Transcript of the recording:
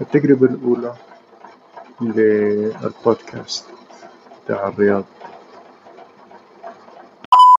التجربة الأولى للبودكاست بتاع الرياض.